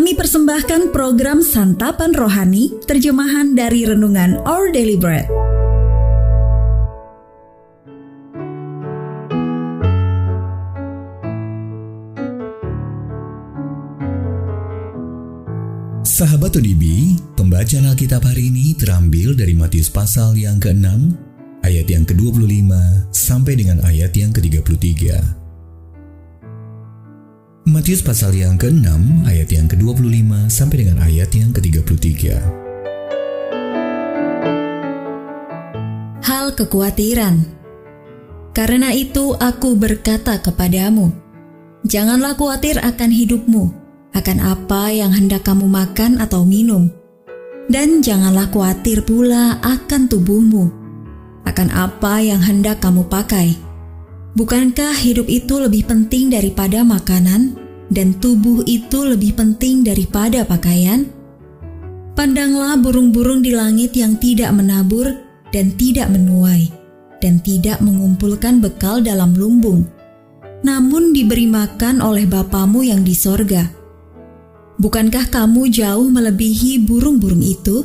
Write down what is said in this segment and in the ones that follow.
Kami persembahkan program Santapan Rohani, terjemahan dari Renungan Our Daily Bread. Sahabat Odibi, pembacaan Alkitab hari ini terambil dari Matius pasal yang ke-6, ayat yang ke-25 sampai dengan ayat yang ke-33. Matius pasal yang ke-6, ayat yang ke-25 sampai dengan ayat yang ke-33. Hal kekhawatiran. Karena itu aku berkata kepadamu, janganlah khawatir akan hidupmu, akan apa yang hendak kamu makan atau minum. Dan janganlah khawatir pula akan tubuhmu, akan apa yang hendak kamu pakai. Bukankah hidup itu lebih penting daripada makanan, dan tubuh itu lebih penting daripada pakaian? Pandanglah burung-burung di langit yang tidak menabur dan tidak menuai, dan tidak mengumpulkan bekal dalam lumbung, namun diberi makan oleh Bapamu yang di sorga Bukankah kamu jauh melebihi burung-burung itu?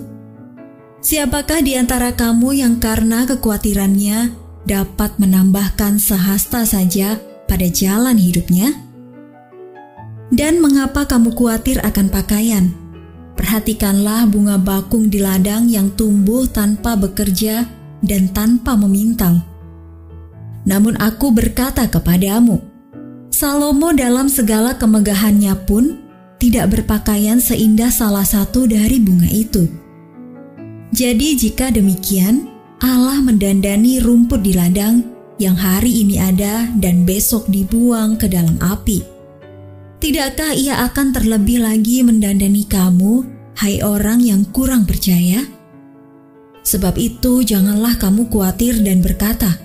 Siapakah di antara kamu yang karena kekhawatirannya dapat menambahkan sehasta saja pada jalan hidupnya? Dan mengapa kamu khawatir akan pakaian? Perhatikanlah bunga bakung di ladang yang tumbuh tanpa bekerja dan tanpa memintal. Namun aku berkata kepadamu, Salomo dalam segala kemegahannya pun tidak berpakaian seindah salah satu dari bunga itu. Jadi, jika demikian, Allah mendandani rumput di ladang yang hari ini ada dan besok dibuang ke dalam api. Tidakkah Ia akan terlebih lagi mendandani kamu, hai orang yang kurang percaya? Sebab itu, janganlah kamu khawatir dan berkata,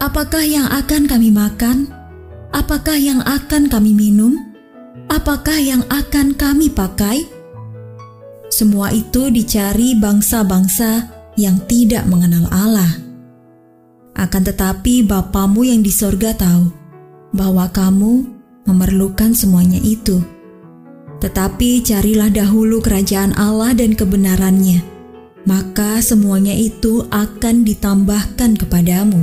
"Apakah yang akan kami makan? Apakah yang akan kami minum?" apakah yang akan kami pakai? Semua itu dicari bangsa-bangsa yang tidak mengenal Allah. Akan tetapi Bapamu yang di sorga tahu bahwa kamu memerlukan semuanya itu. Tetapi carilah dahulu kerajaan Allah dan kebenarannya, maka semuanya itu akan ditambahkan kepadamu.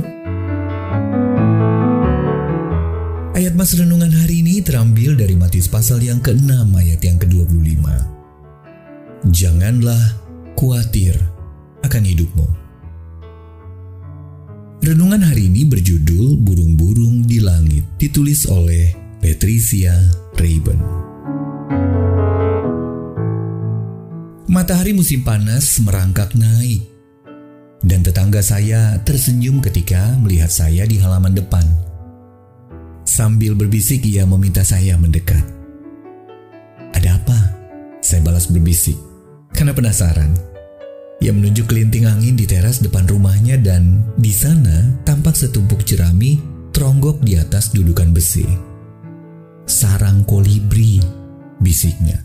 Ayat mas renungan hari ini terambil dari Matius pasal yang ke-6 ayat yang ke-25. Janganlah khawatir akan hidupmu. Renungan hari ini berjudul Burung-burung di langit, ditulis oleh Patricia Rayben. Matahari musim panas merangkak naik, dan tetangga saya tersenyum ketika melihat saya di halaman depan Sambil berbisik ia meminta saya mendekat. Ada apa? Saya balas berbisik. Karena penasaran. Ia menunjuk kelinting angin di teras depan rumahnya dan di sana tampak setumpuk jerami teronggok di atas dudukan besi. Sarang kolibri, bisiknya.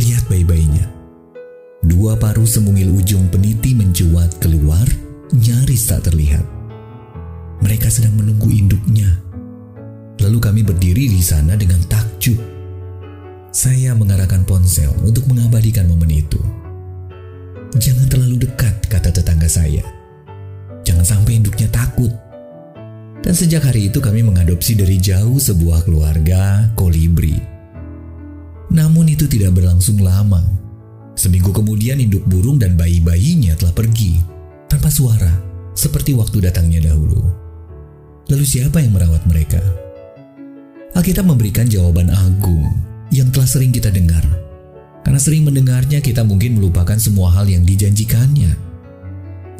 Lihat bayi-bayinya. Dua paruh semungil ujung peniti mencuat keluar, nyaris tak terlihat. Mereka sedang menunggu induknya Lalu kami berdiri di sana dengan takjub. Saya mengarahkan ponsel untuk mengabadikan momen itu. Sampai induknya takut. Dan sejak hari itu kami mengadopsi dari jauh sebuah keluarga kolibri. Namun itu tidak berlangsung lama. Seminggu kemudian induk burung dan bayi-bayinya telah pergi tanpa suara, seperti waktu datangnya dahulu. Lalu siapa yang merawat mereka? Alkitab memberikan jawaban agung yang telah sering kita dengar. Karena sering mendengarnya kita mungkin melupakan semua hal yang dijanjikannya.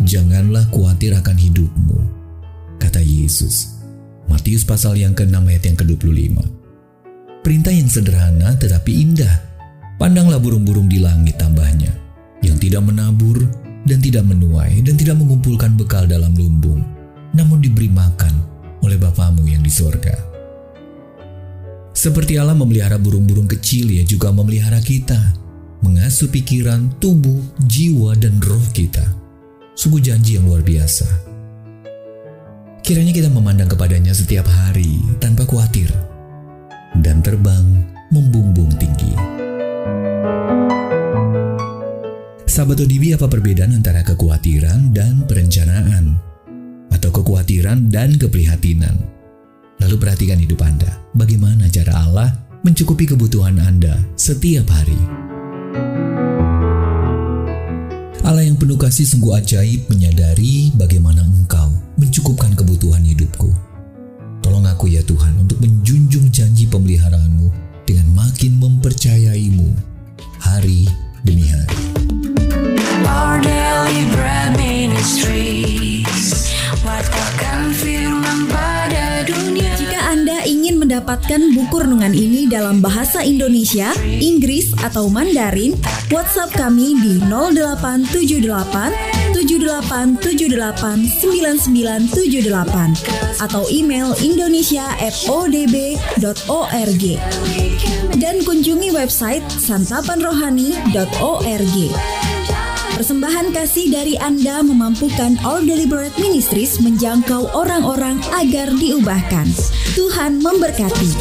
Janganlah khawatir akan hidupmu, kata Yesus. Matius pasal yang ke-6 ayat yang ke-25. Perintah yang sederhana tetapi indah. Pandanglah burung-burung di langit tambahnya, yang tidak menabur dan tidak menuai dan tidak mengumpulkan bekal dalam lumbung, namun diberi makan oleh Bapamu yang di sorga. Seperti Allah memelihara burung-burung kecil, Ia juga memelihara kita, mengasuh pikiran, tubuh, jiwa, dan roh kita. Sungguh janji yang luar biasa. Kiranya kita memandang kepadanya setiap hari tanpa khawatir dan terbang membumbung tinggi. Sahabat ODB apa perbedaan antara kekhawatiran dan perencanaan? Atau kekhawatiran dan keprihatinan? Lalu perhatikan hidup Anda. Bagaimana cara Allah mencukupi kebutuhan Anda setiap hari? Allah yang penuh kasih sungguh ajaib menyadari bagaimana engkau mencukupkan kebutuhan hidupku. Tolong aku ya Tuhan untuk menjunjung janji pemeliharaanmu dengan makin mempercayaimu hari demi hari. Our daily bread ministries Anda ingin mendapatkan buku renungan ini dalam bahasa Indonesia, Inggris, atau Mandarin, WhatsApp kami di 0878 7878 9978 atau email indonesia@odb.org dan kunjungi website santapanrohani.org. Persembahan kasih dari Anda memampukan All Deliberate Ministries menjangkau orang-orang agar diubahkan. Tuhan memberkati.